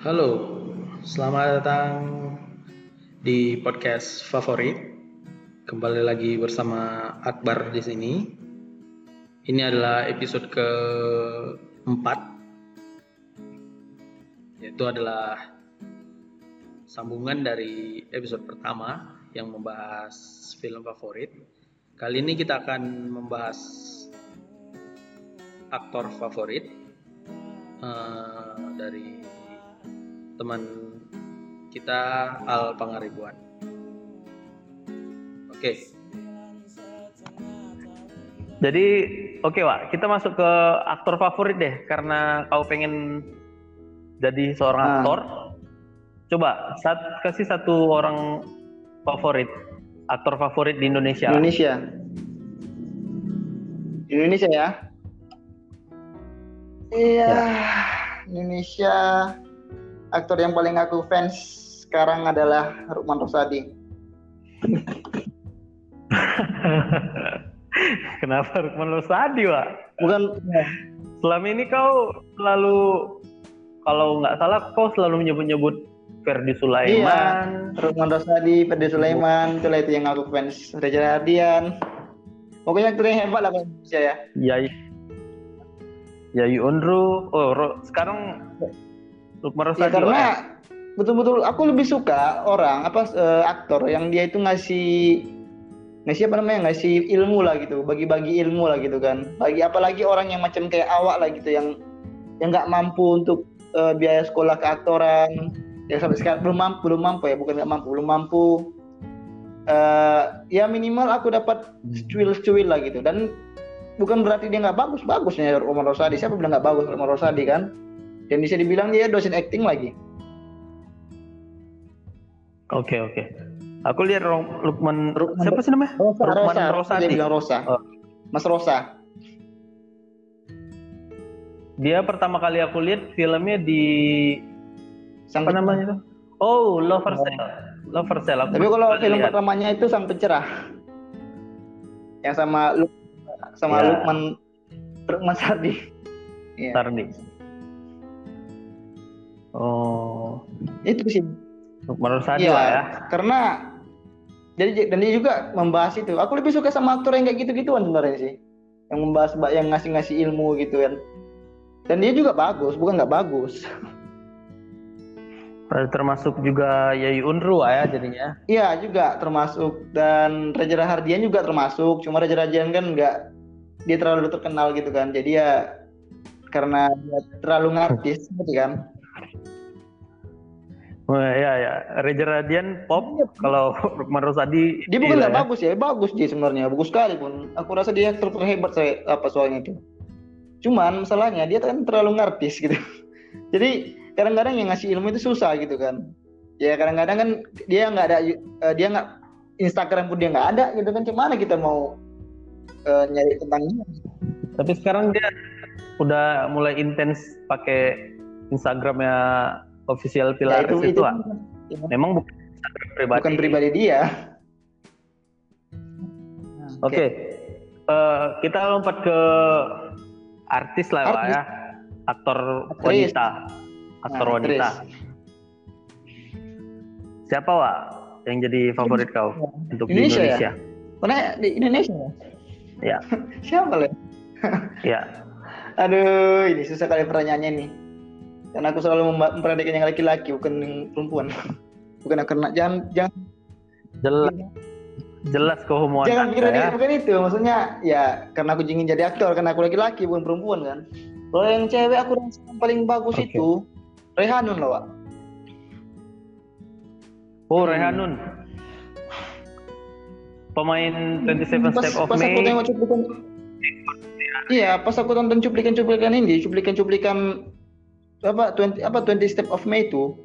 Halo, selamat datang di podcast favorit. Kembali lagi bersama Akbar di sini. Ini adalah episode keempat, yaitu adalah sambungan dari episode pertama yang membahas film favorit. Kali ini kita akan membahas aktor favorit uh, dari teman kita Al Pangaribuan. Oke. Okay. Jadi oke okay, Wak, kita masuk ke aktor favorit deh karena kau pengen jadi seorang nah. aktor. Coba saat kasih satu orang favorit, aktor favorit di Indonesia. Indonesia. Indonesia ya. Iya, ya. Indonesia. Aktor yang paling aku fans sekarang adalah Rukman Rosadi. Kenapa Rukman Rosadi, Pak? Bukan. Selama ini kau selalu kalau nggak salah kau selalu menyebut-nyebut Ferdi Sulaiman. Iya, Rukman Rosadi, Ferdi Sulaiman, itulah itu yang aku fans. Reza Ardian. Pokoknya aktor yang hebat lah Indonesia ya. Iya. Yayu Unru. Oh, ro, sekarang Lukman. Ya, karena betul-betul aku lebih suka orang apa uh, aktor yang dia itu ngasih ngasih apa namanya ngasih ilmu lah gitu bagi-bagi ilmu lah gitu kan. Bagi apalagi orang yang macam kayak awak lah gitu yang yang nggak mampu untuk uh, biaya sekolah keaktoran ya sampai sekarang belum mampu belum mampu ya bukan nggak mampu belum mampu. Uh, ya minimal aku dapat secuil-secuil lah gitu. Dan bukan berarti dia nggak bagus bagusnya Roman Rosadi. Siapa bilang nggak bagus Roman Rosadi kan dan bisa dibilang dia dosen acting lagi oke okay, oke okay. aku lihat Lukman siapa sih namanya Rosa, Lukman Rosa, Rosadi dia bilang Rosa oh. Mas Rosa dia pertama kali aku lihat filmnya di Sang apa namanya itu? Oh, Lover oh. Cell. Lover Cell. Aku Tapi kalau film lihat. pertamanya itu Sang Pencerah. Yang sama Luk sama yeah. Lukman Lukman Sardi. Yeah. Sardi. Oh. Itu sih. Sardi yeah, lah ya. Karena jadi dan dia juga membahas itu. Aku lebih suka sama aktor yang kayak gitu-gituan sebenarnya sih. Yang membahas yang ngasih-ngasih ilmu gitu kan. Dan dia juga bagus, bukan nggak bagus. termasuk juga Yayu Unru ya jadinya iya juga termasuk dan Raja Rahardian juga termasuk cuma Raja Rahardian kan nggak dia terlalu terkenal gitu kan jadi ya karena dia terlalu ngartis gitu kan Oh, ya ya, Raja Radian pop ya, kalau Rukman Rosadi dia bukan nggak ya. bagus ya, bagus dia sebenarnya, bagus sekali pun. Aku rasa dia aktor terhebat saya apa soalnya itu. Cuman masalahnya dia kan terlalu ngartis gitu. Jadi kadang-kadang yang ngasih ilmu itu susah gitu kan ya kadang-kadang kan dia nggak ada uh, dia nggak Instagram pun dia nggak ada gitu kan gimana kita mau uh, nyari tentang ini tapi sekarang dia udah mulai intens pakai Instagramnya official Pilar ya, itu, itu, itu ya. memang bukan pribadi bukan pribadi dia oke okay. okay. uh, eh, kita lompat ke artis lah artis. ya aktor wanita aktor nah, wanita. Siapa wa yang jadi favorit kau untuk Indonesia, di Indonesia? Ya? Mana di Indonesia ya? Ya. Siapa lah? ya. Aduh, ini susah kali pertanyaannya nih. Karena aku selalu memperhatikan yang laki-laki, bukan yang perempuan. Bukan karena jangan jangan jelas jelas kehumuan jangan kira ya. bukan itu maksudnya ya karena aku ingin jadi aktor karena aku laki-laki bukan perempuan kan kalau yang cewek aku rasa yang paling bagus okay. itu Rehanun loh, Pak. Oh, hmm. Rehanun. Pemain 27 pas, Step of pas May. Aku tengok cuplikan, iya, pas aku tonton cuplikan-cuplikan ini, cuplikan-cuplikan apa 20 apa 20 Step of May itu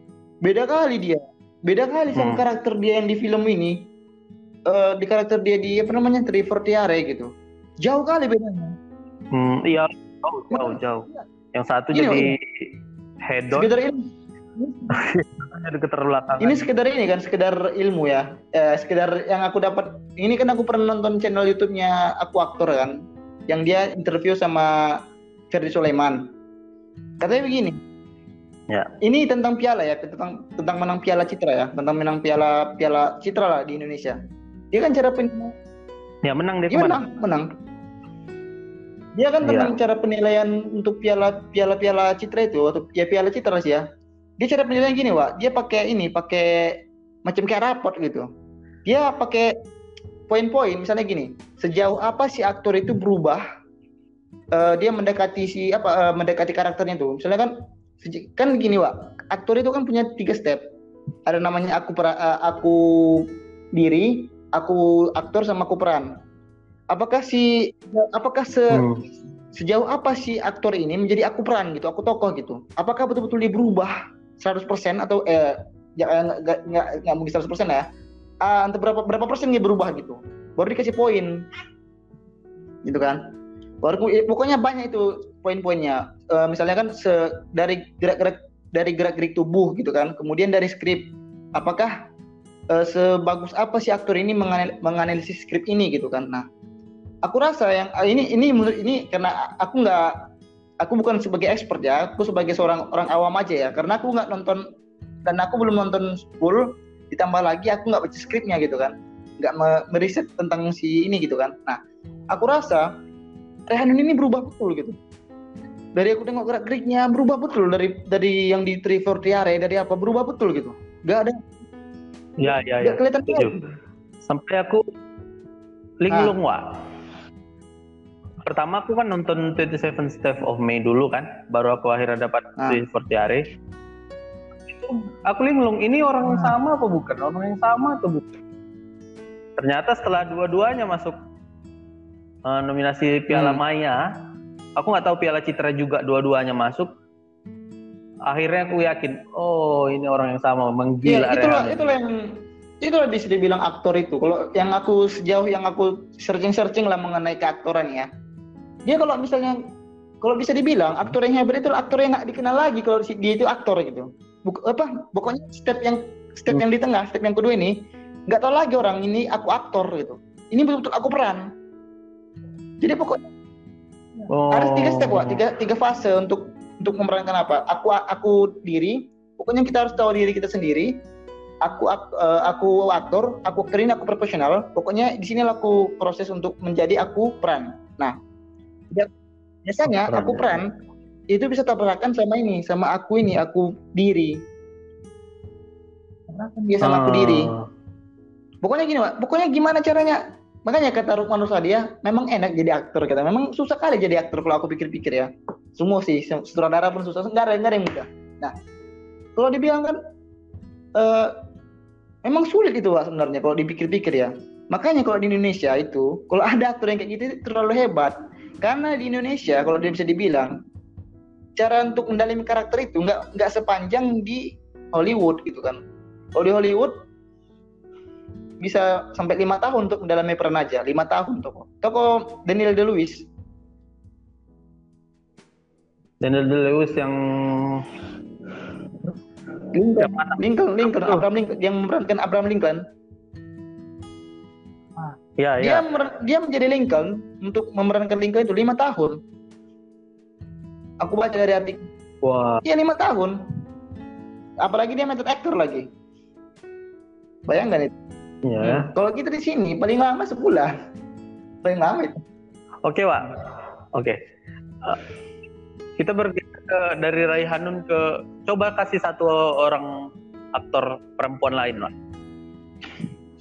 beda kali dia. Beda kali hmm. sama karakter dia yang di film ini. Uh, di karakter dia di apa namanya Trevor Tiare gitu. Jauh kali bedanya. Hmm, iya, jauh, jauh, jauh. Yang satu ini, jadi hedon sekedar ilmu ini sekedar ini kan sekedar ilmu ya eh, sekedar yang aku dapat ini kan aku pernah nonton channel YouTube-nya aku aktor kan yang dia interview sama Ferdi Sulaiman katanya begini Ya. Ini tentang piala ya, tentang tentang menang piala citra ya, tentang menang piala piala citra lah di Indonesia. Dia kan cara pen, Ya menang dia dia menang, menang. Dia kan tentang Iya. cara penilaian untuk piala piala piala citra itu atau ya piala citra sih ya. Dia cara penilaian gini, Wak. Dia pakai ini, pakai macam kayak raport gitu. Dia pakai poin-poin, misalnya gini, sejauh apa si aktor itu berubah eh, dia mendekati si apa eh, mendekati karakternya tuh. Misalnya kan kan gini, Wak. Aktor itu kan punya tiga step. Ada namanya aku pera- eh, aku diri, aku aktor sama aku peran. Apakah si apakah se Hmm. sejauh apa si aktor ini menjadi aku peran gitu, aku tokoh gitu. Apakah betul-betul dia berubah 100% atau eh ya, eh, nggak nggak nggak mungkin 100% ya. Entah berapa berapa persen dia berubah gitu. Baru dikasih poin. Gitu kan. Baru eh, pokoknya banyak itu poin-poinnya. Eh, misalnya kan se, dari gerak-gerak dari gerak-gerik tubuh gitu kan. Kemudian dari skrip apakah eh, sebagus apa si aktor ini menganal- menganalisis skrip ini gitu kan. Nah, aku rasa yang ah, ini ini menurut ini karena aku nggak aku bukan sebagai expert ya aku sebagai seorang orang awam aja ya karena aku nggak nonton dan aku belum nonton full ditambah lagi aku nggak baca skripnya gitu kan nggak me- meriset tentang si ini gitu kan nah aku rasa Rehanun ini berubah betul gitu dari aku tengok gerak geriknya berubah betul dari dari yang di Trevor Tiare dari apa berubah betul gitu nggak ada Ya ya nggak ya. kelihatan Setuju. Sampai aku linglung wah. Pertama aku kan nonton 27 Steps of May dulu kan, baru aku akhirnya dapat Ah. di Fortiare. Itu aku linglung, ini orang yang sama apa bukan? Orang yang sama atau bukan? Ternyata setelah dua-duanya masuk eh, nominasi Piala Hmm. Maya, aku nggak tahu Piala Citra juga dua-duanya masuk. Akhirnya aku yakin, oh ini orang yang sama, Iya, menggila itulah Rehan. itulah yang itulah bisa dibilang aktor itu. Kalau yang aku sejauh yang aku searching-searching lah mengenai keaktoran ya. Dia kalau misalnya kalau bisa dibilang aktor yang hebat itu aktor yang nggak dikenal lagi kalau dia itu aktor gitu. Buk, apa? Pokoknya step yang step yang di tengah, step yang kedua ini nggak tahu lagi orang ini aku aktor gitu. Ini betul-betul aku peran. Jadi pokoknya Oh. ada tiga step Wak, tiga tiga fase untuk untuk memerankan apa? Aku aku diri. Pokoknya kita harus tahu diri kita sendiri. Aku ak- eh, aku aktor aku aktor ini aku profesional. Pokoknya di sini aku proses untuk menjadi aku peran. Nah ya- biasanya Peran, aku ya. peran itu bisa tabrakan sama ini sama aku ini aku diri. Dia sama aku Ah. diri pokoknya gini pak pokoknya gimana caranya makanya kata Rukman Rusadia memang enak jadi aktor kata. Memang susah kali jadi aktor kalau aku pikir-pikir ya. Semua sih sutradara pun susah. Nggak ada nggak ada yang mudah. Nah kalau dibilang kan eh, memang sulit itu sebenarnya kalau dipikir-pikir ya. Makanya kalau di Indonesia itu kalau ada aktor yang kayak gitu itu terlalu hebat. Karena di Indonesia kalau dia bisa dibilang cara untuk mendalami karakter itu nggak nggak sepanjang di Hollywood gitu kan. Kalau di Hollywood bisa sampai lima tahun untuk mendalami peran aja. Lima tahun toko. Toko Daniel De Lewis Daniel yang Lincoln. Yang? Lincoln Lincoln. Apa tuh? Abraham Lincoln yang memerankan Abraham Lincoln. Ya dia ya mer- dia menjadi Lincoln untuk memerankan Lincoln itu lima tahun. Aku baca dari artikel wah. Iya lima tahun. Apalagi dia method actor lagi. Bayangkan itu ya. Kalau kita di sini paling lama sebulan. Paling lama itu. Oke Wak oke. Eh, kita bergeser ke dari Raihanun ke coba kasih satu orang aktor perempuan lain Wak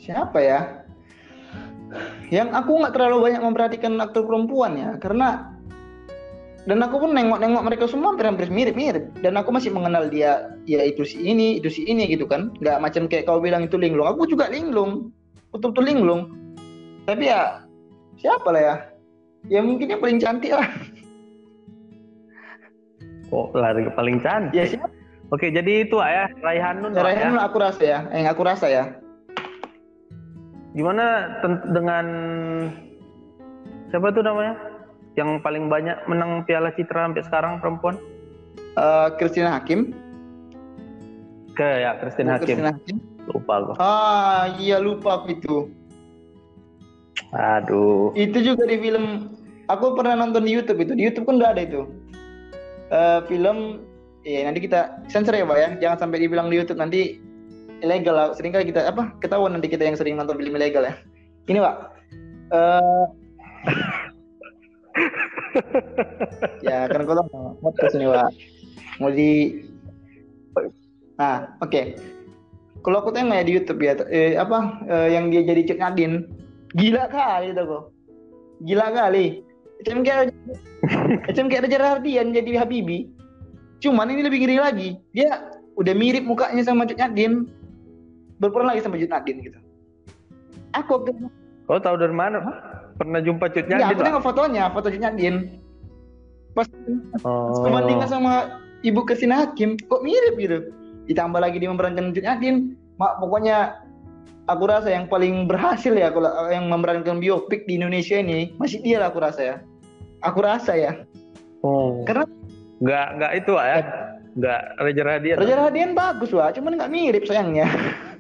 siapa ya? Yang aku nggak terlalu banyak memperhatikan aktor perempuan ya karena dan aku pun nengok-nengok mereka semua hampir-hampir mirip-mirip. Dan aku masih mengenal dia ya itu si ini itu si ini gitu kan. Nggak macam kayak kau bilang itu linglung. Aku juga linglung. Betul-betul linglung. Tapi ya siapa lah ya? Ya mungkin yang paling cantik lah. Kok lari ke paling cantik? Ya siapa oke jadi itu ya Raihanun ya, Wak, Raihan aku rasa ya. Yang aku rasa ya. Gimana dengan siapa tuh namanya yang paling banyak menang Piala Citra sampai sekarang perempuan? Eh, Christina Hakim. Ke ya Christine Hakim Christina Hakim. Lupa gua. Ah iya lupa aku itu. Aduh. Itu juga di film aku pernah nonton di YouTube itu. Di YouTube kan udah ada itu. Eh, film Iya nanti kita sensor ya pak ya, jangan sampai dibilang di YouTube nanti ilegal. Lah. Sering kali kita apa ketahuan nanti kita yang sering nonton film ilegal ya. Ini pak, Eh ya karena kau tahu podcast ini pak, mau di, nah oke. Kalau aku tengok ya di YouTube ya, eh, apa eh, yang dia jadi Cik Nadine, gila kali itu kok, gila kali. Macam kayak macam kayak Raja Rahardian jadi Habibi. Cuman ini lebih ngeri lagi. Dia udah mirip mukanya sama Cut Nyadin. Berperan lagi sama Cut Nyadin gitu. Aku Kau tahu dari mana? Pernah jumpa ya, cutnya aku tengok fotonya, foto Cut Nyadin. Pas Oh. sama Ibu Kesina Hakim, kok mirip gitu. Ditambah lagi dia memerankan Cut Nyadin. Mak, pokoknya aku rasa yang paling berhasil ya kalau yang memerankan biopik di Indonesia ini masih dia lah aku rasa ya. Aku rasa ya. Oh. Karena Nggak nggak itu ah, ya? Nggak Raja Radian. Raja Rahadian bagus wah, cuman nggak mirip sayangnya.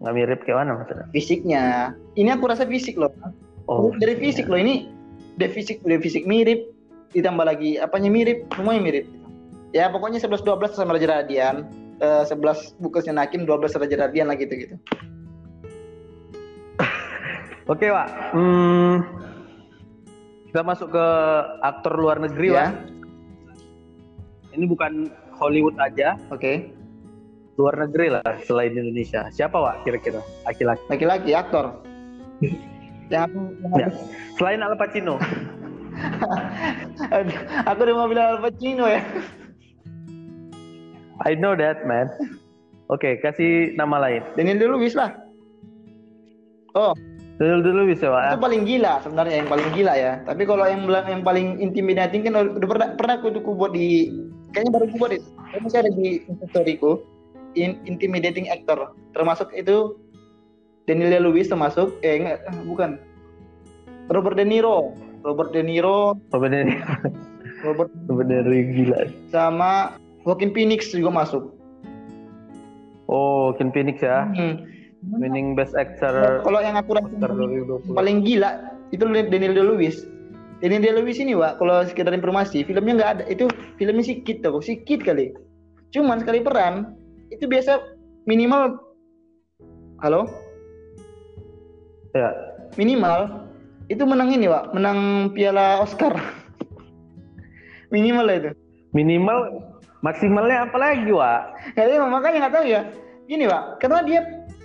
Nggak mirip kayak mana maksudnya? Fisiknya, ini aku rasa fisik loh. Oh. dari fisik loh ini, dari fisik, dari fisik mirip, ditambah lagi apanya mirip, semuanya mirip. Ya pokoknya 11 12 sama Raja Rahadian, eh, 11 Bukasnya Nakim, 12 Raja Rahadian lah gitu gitu. Oke, Wak. Hmm, kita masuk ke aktor luar negeri, Ya, Wak. Ini bukan Hollywood aja, oke. Luar negeri lah selain Indonesia. Siapa, Wak, kira-kira? Laki-laki. Laki-laki aktor. yang aku, Ya. Selain Al Pacino. aku udah mau bilang Al Pacino ya. I know that, man. Oke, kasih nama lain. Daniel Day-Lewis lah. Oh, Dulu dulu bisa, Wak. itu paling gila sebenarnya yang paling gila ya tapi kalau yang bilang yang paling intimidating kan udah pernah pernah aku tuh buat di kayaknya baru aku buat itu masih ada di instastoryku in, intimidating actor termasuk itu Daniel Day-Lewis termasuk eh enggak eh, bukan Robert De Niro Robert De Niro Robert De Robert Robert De Niro gila. sama Joaquin Phoenix juga masuk Oh, Ken Phoenix ya. Hmm. Winning Best Actor kalau yang aku rasa Oscar 2020. paling gila itu Daniel Day-Lewis. Daniel Day-Lewis ini, Wak, kalau sekedar informasi, filmnya nggak ada. Itu filmnya sikit tuh, sikit kali. Cuman sekali peran itu biasa minimal Halo? Ya. Minimal itu menang ini, Wak, menang piala Oscar. minimal lah itu. Minimal maksimalnya apa lagi, Wak? Ya, makanya nggak tahu ya. Gini, Pak, karena dia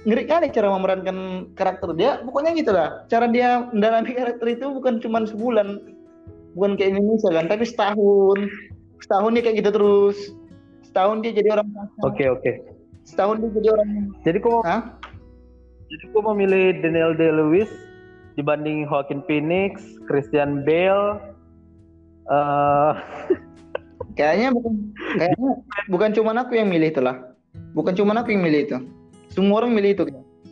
ngeri kali cara memerankan karakter dia. Pokoknya gitu lah. Cara dia mendalami karakter itu bukan cuma sebulan, bukan kayak Indonesia kan, tapi setahun. Setahun dia kayak gitu terus. Setahun dia jadi orang. Oke, oke. Setahun dia jadi orang. Jadi kok Hah? jadi kok memilih Daniel Day-Lewis dibanding Joaquin Phoenix, Christian Bale, eh Kayaknya bukan kayaknya bukan cuma aku yang milih itu lah. Bukan cuma aku yang milih itu. Semua orang milih itu.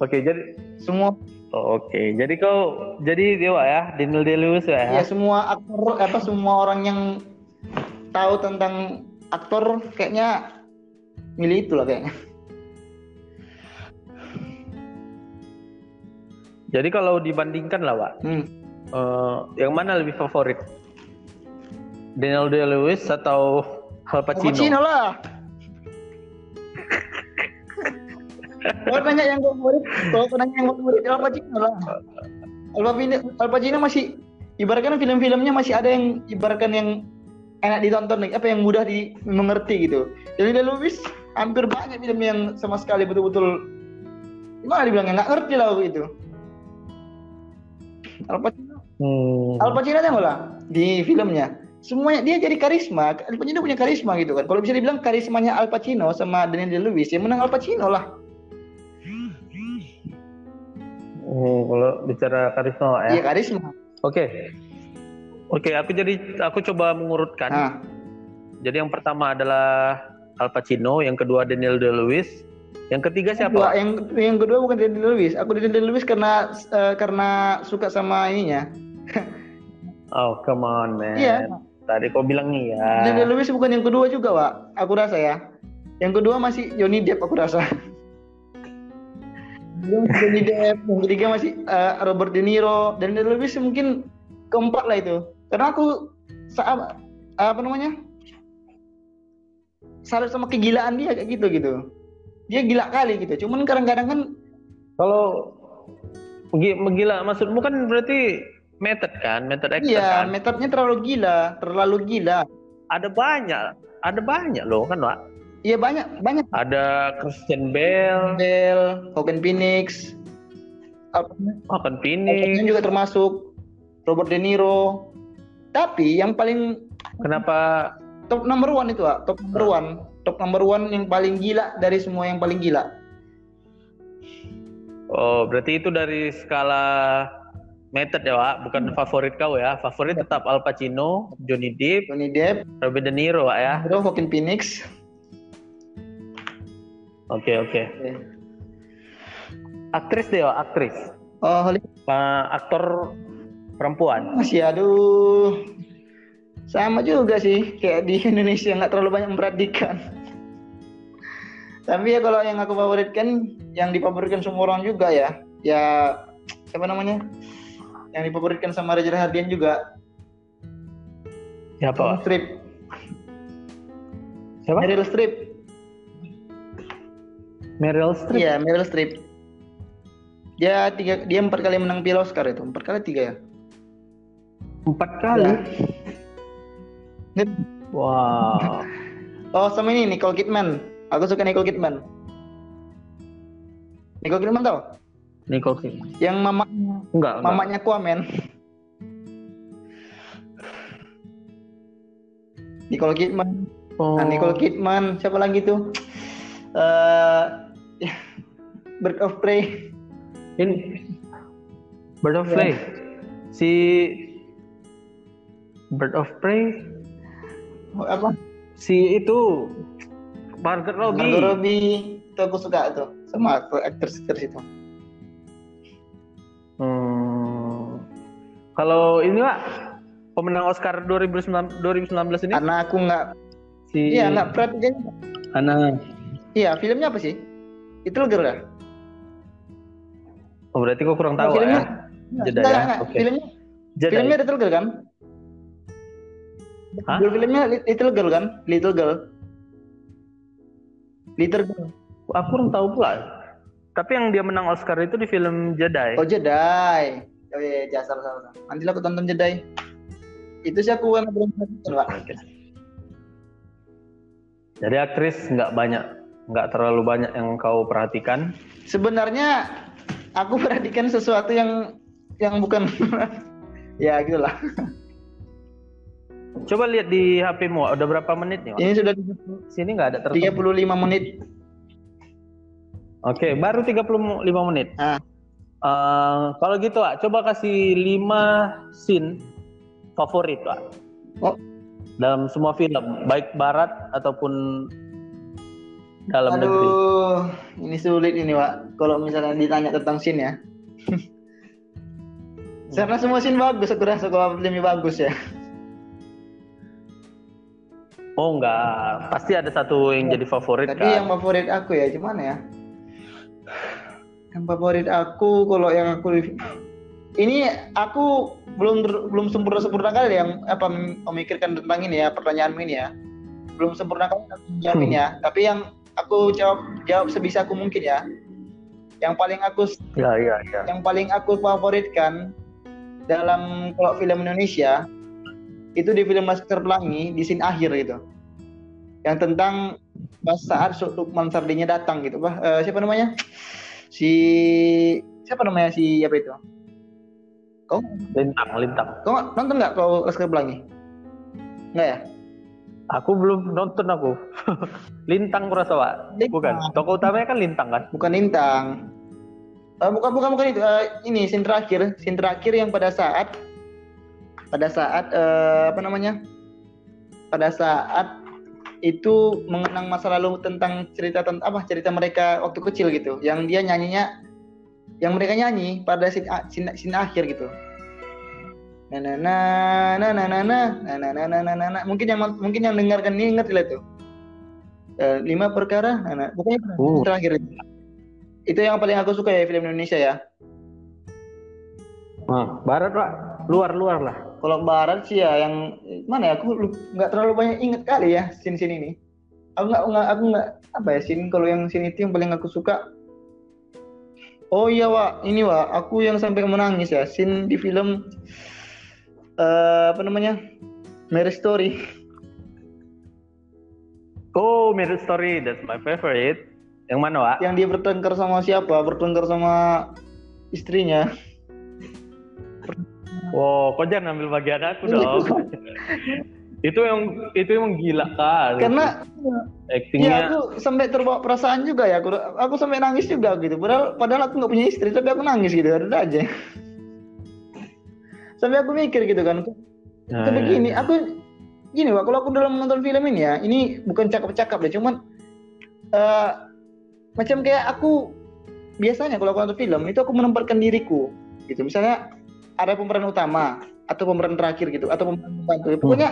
Oke, jadi Semua oh, oke. Jadi kau jadi dewa ya, Daniel Day-Lewis ya. ya semua aktor apa semua orang yang tahu tentang aktor kayaknya milih itu lah kayaknya. Jadi kalau dibandingkan lah, Wak, Hmm. eh, yang mana lebih favorit? Daniel Day-Lewis atau Al Al Pacino? Pacino lah. Kalau nanya yang favorit, kalau kau nanya yang favorit Al Pacino lah. Al Pacino, Al Pacino masih ibaratkan film-filmnya masih ada yang ibaratkan yang enak ditonton apa yang mudah dimengerti gitu. Jadi dia Lewis hampir banyak film yang sama sekali betul-betul gimana dibilangnya nggak ngerti lah gitu. Al Pacino Hmm. Al Pacino tengok lah di filmnya. Semuanya dia jadi karisma. Al Pacino punya karisma gitu kan. Kalau bisa dibilang karismanya Al Pacino sama Daniel Day-Lewis yang menang Al Pacino lah. Oh, kalau bicara karisma ya. Iya karisma. Oke. Oke, aku jadi aku coba mengurutkan. Nah, Jadi yang pertama adalah Al Pacino, yang kedua Daniel Day-Lewis, yang ketiga siapa? kedua, yang yang kedua bukan Daniel Day-Lewis. Aku Daniel Day-Lewis karena eh, karena suka sama ininya. Oh, come on, man. Iya. Tadi kau bilang nih ya. Daniel Day-Lewis bukan yang kedua juga, Pak. Aku rasa ya. Yang kedua masih Johnny Depp aku rasa. Masih Johnny Depp, yang ketiga masih eh, Robert De Niro dan Daniel Lewis mungkin keempat lah itu. Karena aku saat apa namanya? Salut sama kegilaan dia kayak gitu gitu. Dia gila kali gitu. Cuman kadang-kadang kan Kalau gi- gila maksudmu kan berarti method kan, method actor iya kan. metodenya terlalu gila terlalu gila. Ada banyak, ada banyak loh kan, Pak. iya banyak banyak. Ada Christian Bale, Bell Joaquin Phoenix. Al Phoenix. Pacino juga termasuk Robert De Niro tapi yang paling Kenapa top number one itu Wak. top number one top number one yang paling gila dari semua yang paling gila Oh, berarti itu dari skala method ya, Pak, bukan favorit kau ya. Favorit tetap Al Pacino, Johnny Depp, Johnny Depp Robert De Niro, Pak ya. Hero Joaquin Phoenix Oke, oke. Aktris deh, Pak, aktris. oh Pak, aktor perempuan. masih aduh. Sama juga sih kayak di Indonesia nggak terlalu banyak memperhatikan. Tapi ya kalau yang aku favoritkan yang difavoritkan semua orang juga ya. Ya siapa namanya? Yang difavoritkan sama Reza Hardian juga. Siapa, Pak? Strip. Siapa? Meryl Streep. Meryl Streep. iya Meryl Streep. Dia tiga dia empat kali menang piala Oscar itu. Empat kali tiga ya Empat kali. Ya. Wow. oh sama ini Nicole Kidman aku suka Nicole Kidman Nicole Kidman tau Nicole Kidman. yang mama Enggak, enggak. mamanya Aquaman Nicole Kidman Oh. nah, Nicole Kidman siapa lagi tuh Eh, Bird of Prey Ini Bird of. Prey. Si Bird of Prey apa si itu Margot Robbie. Margot Robbie itu aku suka tuh sama aktor aktris aktris itu Hmm. Kalau ini Pak, pemenang Oscar 2019 2019 ini karena aku nggak si iya nggak perhatikan Ana. iya filmnya apa sih itu Girl ya Oh, berarti kok kurang tahu filmnya ya. Jeda ya. Oke. filmnya Jeda. filmnya Little Girl kan Hah? Judul filmnya Li- Little Girl kan Little Girl Little Girl Aku kurang tahu pula. Tapi yang dia menang Oscar itu di film Jedi. Oh Jedi. Oh iya, iya, salah salah. Nanti lah aku tonton Jedi. Itu sih aku yang belum Pak. Jadi aktris nggak banyak, nggak terlalu banyak yang kau perhatikan. Sebenarnya aku perhatikan sesuatu yang yang bukan ya gitulah. Coba lihat di HP-mu, udah berapa menit nih? Wak? Ini sudah Sini nggak ada tertulis. 35 menit. Oke, baru 35 menit. Ah. Eh, kalau gitu, Wak, coba kasih 5 scene favorit, Wak. Oh. Dalam semua film, baik barat ataupun dalam negeri. Aduh, ini sulit ini, Pak. Kalau misalnya ditanya tentang scene ya. Karena semua scene bagus, aku rasa kalau filmnya bagus ya. Oh enggak, pasti ada satu yang jadi favorit Tapi kan. yang favorit aku ya, gimana ya? Yang favorit aku kalau yang aku ini aku belum belum sempurna sempurna kali yang apa memikirkan tentang ini ya pertanyaanmu ini ya. Belum sempurna kali aku menjawab ini ya. Tapi yang aku jawab jawab sebisa aku mungkin ya. Yang paling aku Ya, ya, ya. yang paling aku favoritkan dalam kalau film Indonesia itu di film Laskar Pelangi di scene akhir gitu. Yang tentang pas saat Lukman Sardinya datang gitu. Bah eh, siapa namanya? Si siapa namanya si apa itu? Kau? Lintang, lintang. kau nonton nggak kau Laskar Pelangi? Nggak ya? Aku belum nonton aku. lintang kurasa, Pak. Bukan. Tokoh utamanya kan lintang kan? bukan Lintang. Eh, bukan bukan bukan itu. Eh, ini scene terakhir. Scene terakhir yang pada saat pada saat eh, apa namanya pada saat itu mengenang masa lalu tentang cerita tentang apa cerita mereka waktu kecil gitu yang dia nyanyinya yang mereka nyanyi pada scene, scene, scene akhir gitu na na na na na na na na na na na na na mungkin yang mungkin yang dengarkan ini ingat lah itu Eh, lima perkara nah, nah. itu Uh. terakhir itu itu yang paling aku suka ya film Indonesia ya Hmm, barat, Pak. Luar, luar lah. Kalau barat sih ya yang mana ya aku nggak terlalu banyak inget kali ya scene scene ini. Aku nggak nggak aku nggak apa ya scene kalau yang scene itu yang paling aku suka. Oh iya Wak. Ini Wak. Aku yang sampai menangis ya scene di film eh apa namanya? Mary Story. Oh, Mirror Story, that's my favorite. Yang mana, Wak? yang dia bertengkar sama siapa? Bertengkar sama istrinya Wow, kok jangan ambil bagian aku dong. itu yang itu emang gila kan. karena actingnya ya aku sampai terbawa perasaan juga ya. Aku aku sampai nangis juga gitu. Padahal padahal aku nggak punya istri tapi aku nangis gitu. Ada aja. Sampai aku mikir gitu kan. Nah, tapi ya. gini aku gini Wak, kalau aku dalam menonton film ini ya ini bukan cakap-cakap deh cuman eh, macam kayak aku biasanya kalau aku nonton film itu aku menempatkan diriku. Gitu. Misalnya ada pemeran utama atau pemeran terakhir gitu atau pemeran pembantu pokoknya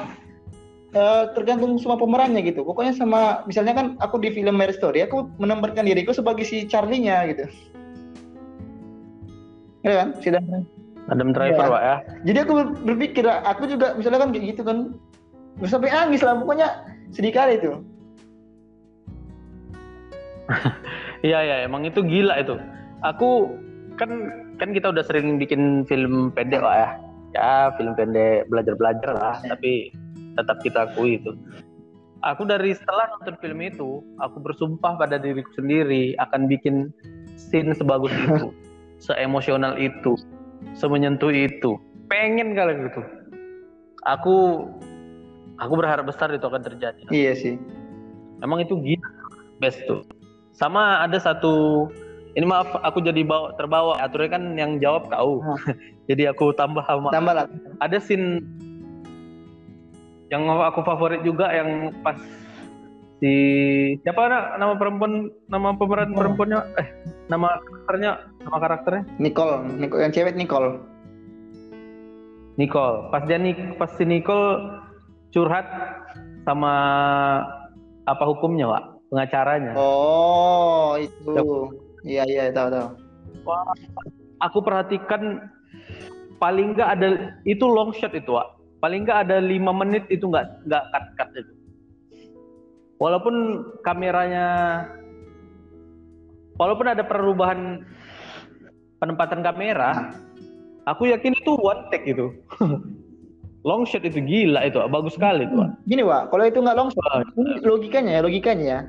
eh, tergantung semua pemerannya gitu. Pokoknya sama misalnya kan aku di film Mary Story aku menempatkan diriku sebagai si Charlie-nya gitu. Ya kan? Si Dan- Adam Driver, Iya. Wak ya. jadi aku ber- berpikir aku juga misalnya kan kayak gitu kan Terus sampai nangis lah pokoknya sedih kali itu. Iya ya, emang itu gila itu. Aku kan kan kita udah sering bikin film pendek lah ya. Ya, film pendek belajar-belajar lah, tapi tetap kita akui itu. Aku dari setelah nonton film itu, aku bersumpah pada diriku sendiri akan bikin scene sebagus itu, seemosional itu, semenyentuh itu. Pengen kali gitu. Aku aku berharap besar itu akan terjadi. iya sih Emang itu gila best tuh. Sama ada satu ini maaf aku jadi bawa terbawa. Aturnya kan yang jawab kau. jadi aku tambah sama. Tambah lah. Ada scene yang aku favorit juga yang pas si siapa na- nama perempuan nama pemeran perempuannya? Eh nama karakternya? Nama karakternya? Nicole, Nicole yang cewek Nicole. Nicole. Pas dia nik pas si Nicole curhat sama apa hukumnya pak pengacaranya. Oh itu iya iya tahu tahu Wah, aku perhatikan paling nggak ada itu long shot itu, Wak. Paling nggak ada lima menit itu nggak nggak cut cut itu. Walaupun kameranya, walaupun ada perubahan penempatan kamera, aku yakin itu one take itu. long shot itu gila itu, bagus sekali itu. Wak. gini Wak, kalau itu nggak long shot logikanya ya logikanya ya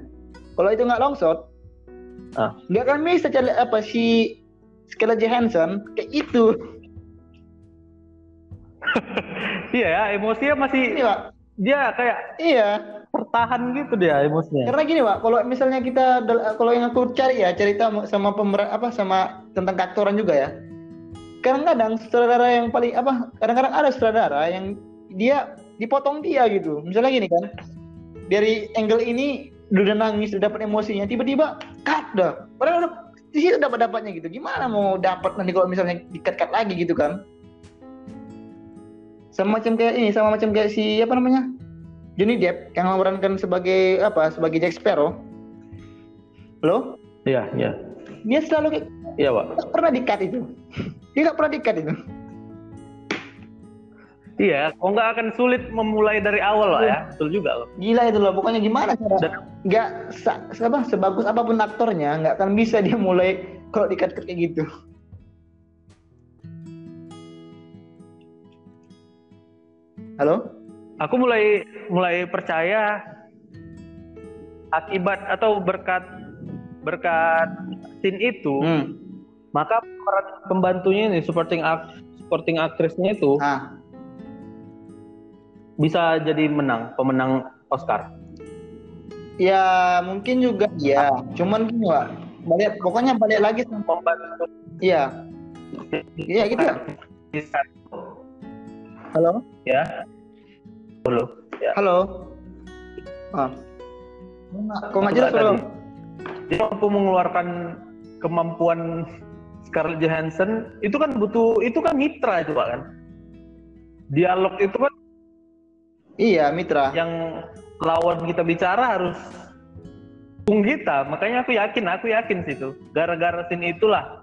kalau itu nggak long shot Ah. nggak akan bisa cari apa si Scarlett Johansson. Kayak itu Iya ya, emosinya masih ini Wak dia kayak iya. tertahan gitu dia emosinya. karena gini Wak kalau misalnya kita kalau yang aku cari ya cerita sama pemeran apa sama tentang keaktoran juga ya. Kadang-kadang sutradara yang paling apa kadang-kadang ada sutradara yang dia dipotong dia gitu. Misalnya gini kan dari angle ini udah nangis udah dapat emosinya tiba-tiba cut dah. Padahal udah di situ dapat dapatnya gitu. Gimana mau dapat nanti kalau misalnya dikat cut lagi gitu kan? Sama macam kayak ini sama macam kayak si apa namanya? Johnny Depp yang memerankan sebagai apa sebagai Jack Sparrow. Lo Iya, iya. dia selalu kayak Iya, Pak. pernah dikat itu. Dia nggak pernah dikat itu Iya, kok nggak akan sulit memulai dari awal lah ya, betul juga loh. gila itu loh pokoknya gimana cara Dan nggak apa sebagus apa pun aktornya nggak akan bisa dia mulai kalau dikat kayak gitu. Halo? Aku mulai mulai percaya akibat atau berkat berkat scene itu, hmm. maka pemeran pembantunya ini supporting act, supporting aktrisnya itu ah bisa jadi menang, pemenang Oscar. ya mungkin juga ya cuman gini pak balik pokoknya balik lagi sama Pembantu iya iya gitu ya halo ya. Dulu. Ya. halo ah kok nggak jelas bro Dia mampu mengeluarkan kemampuan Scarlett Johansson itu kan butuh itu kan mitra itu Pak kan. Dialog itu kan iya Mitra yang lawan kita bicara harus dukung kita. Makanya aku yakin, aku yakin sih itu. Gara-gara scene itulah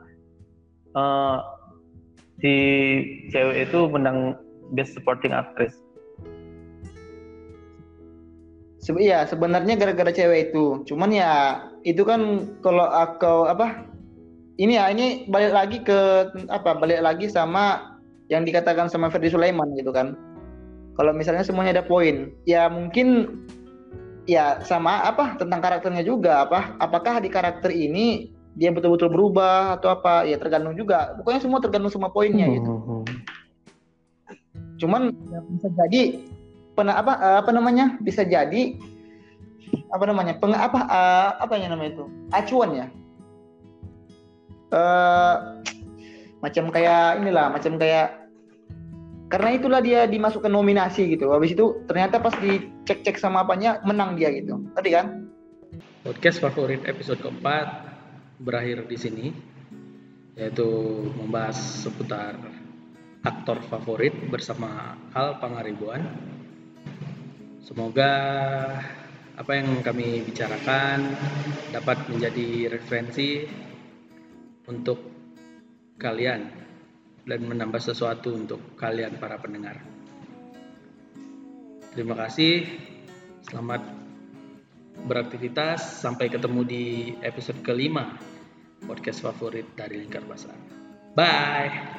eh, si cewek itu menang Best Supporting Actress. Se iya sebenarnya gara-gara cewek itu. Cuman ya itu kan kalau aku apa ini ya ini balik lagi ke apa balik lagi sama yang dikatakan sama Ferdi Sulaiman gitu kan. Kalau misalnya semuanya ada poin, ya mungkin ya sama apa tentang karakternya juga. Apa apakah di karakter ini dia betul-betul berubah atau apa? Ya tergantung juga. Pokoknya semua tergantung semua poinnya gitu. Hmm. cuman ya, bisa jadi pernah apa eh, apa namanya? Bisa jadi apa namanya? Peng apa eh, apa yang namanya itu? Acuan ya? Eh macam kayak inilah macam kayak karena itulah dia dimasukkan nominasi gitu habis itu ternyata pas dicek-cek sama apanya menang dia gitu. Tadi kan? Podcast favorit episode keempat berakhir di sini, yaitu membahas seputar aktor favorit bersama Al Pangaribuan. Semoga apa yang kami bicarakan dapat menjadi referensi untuk kalian dan menambah sesuatu untuk kalian para pendengar. Terima kasih. Selamat beraktivitas. Sampai ketemu di episode kelima podcast favorit dari Lingkar Basah. Bye.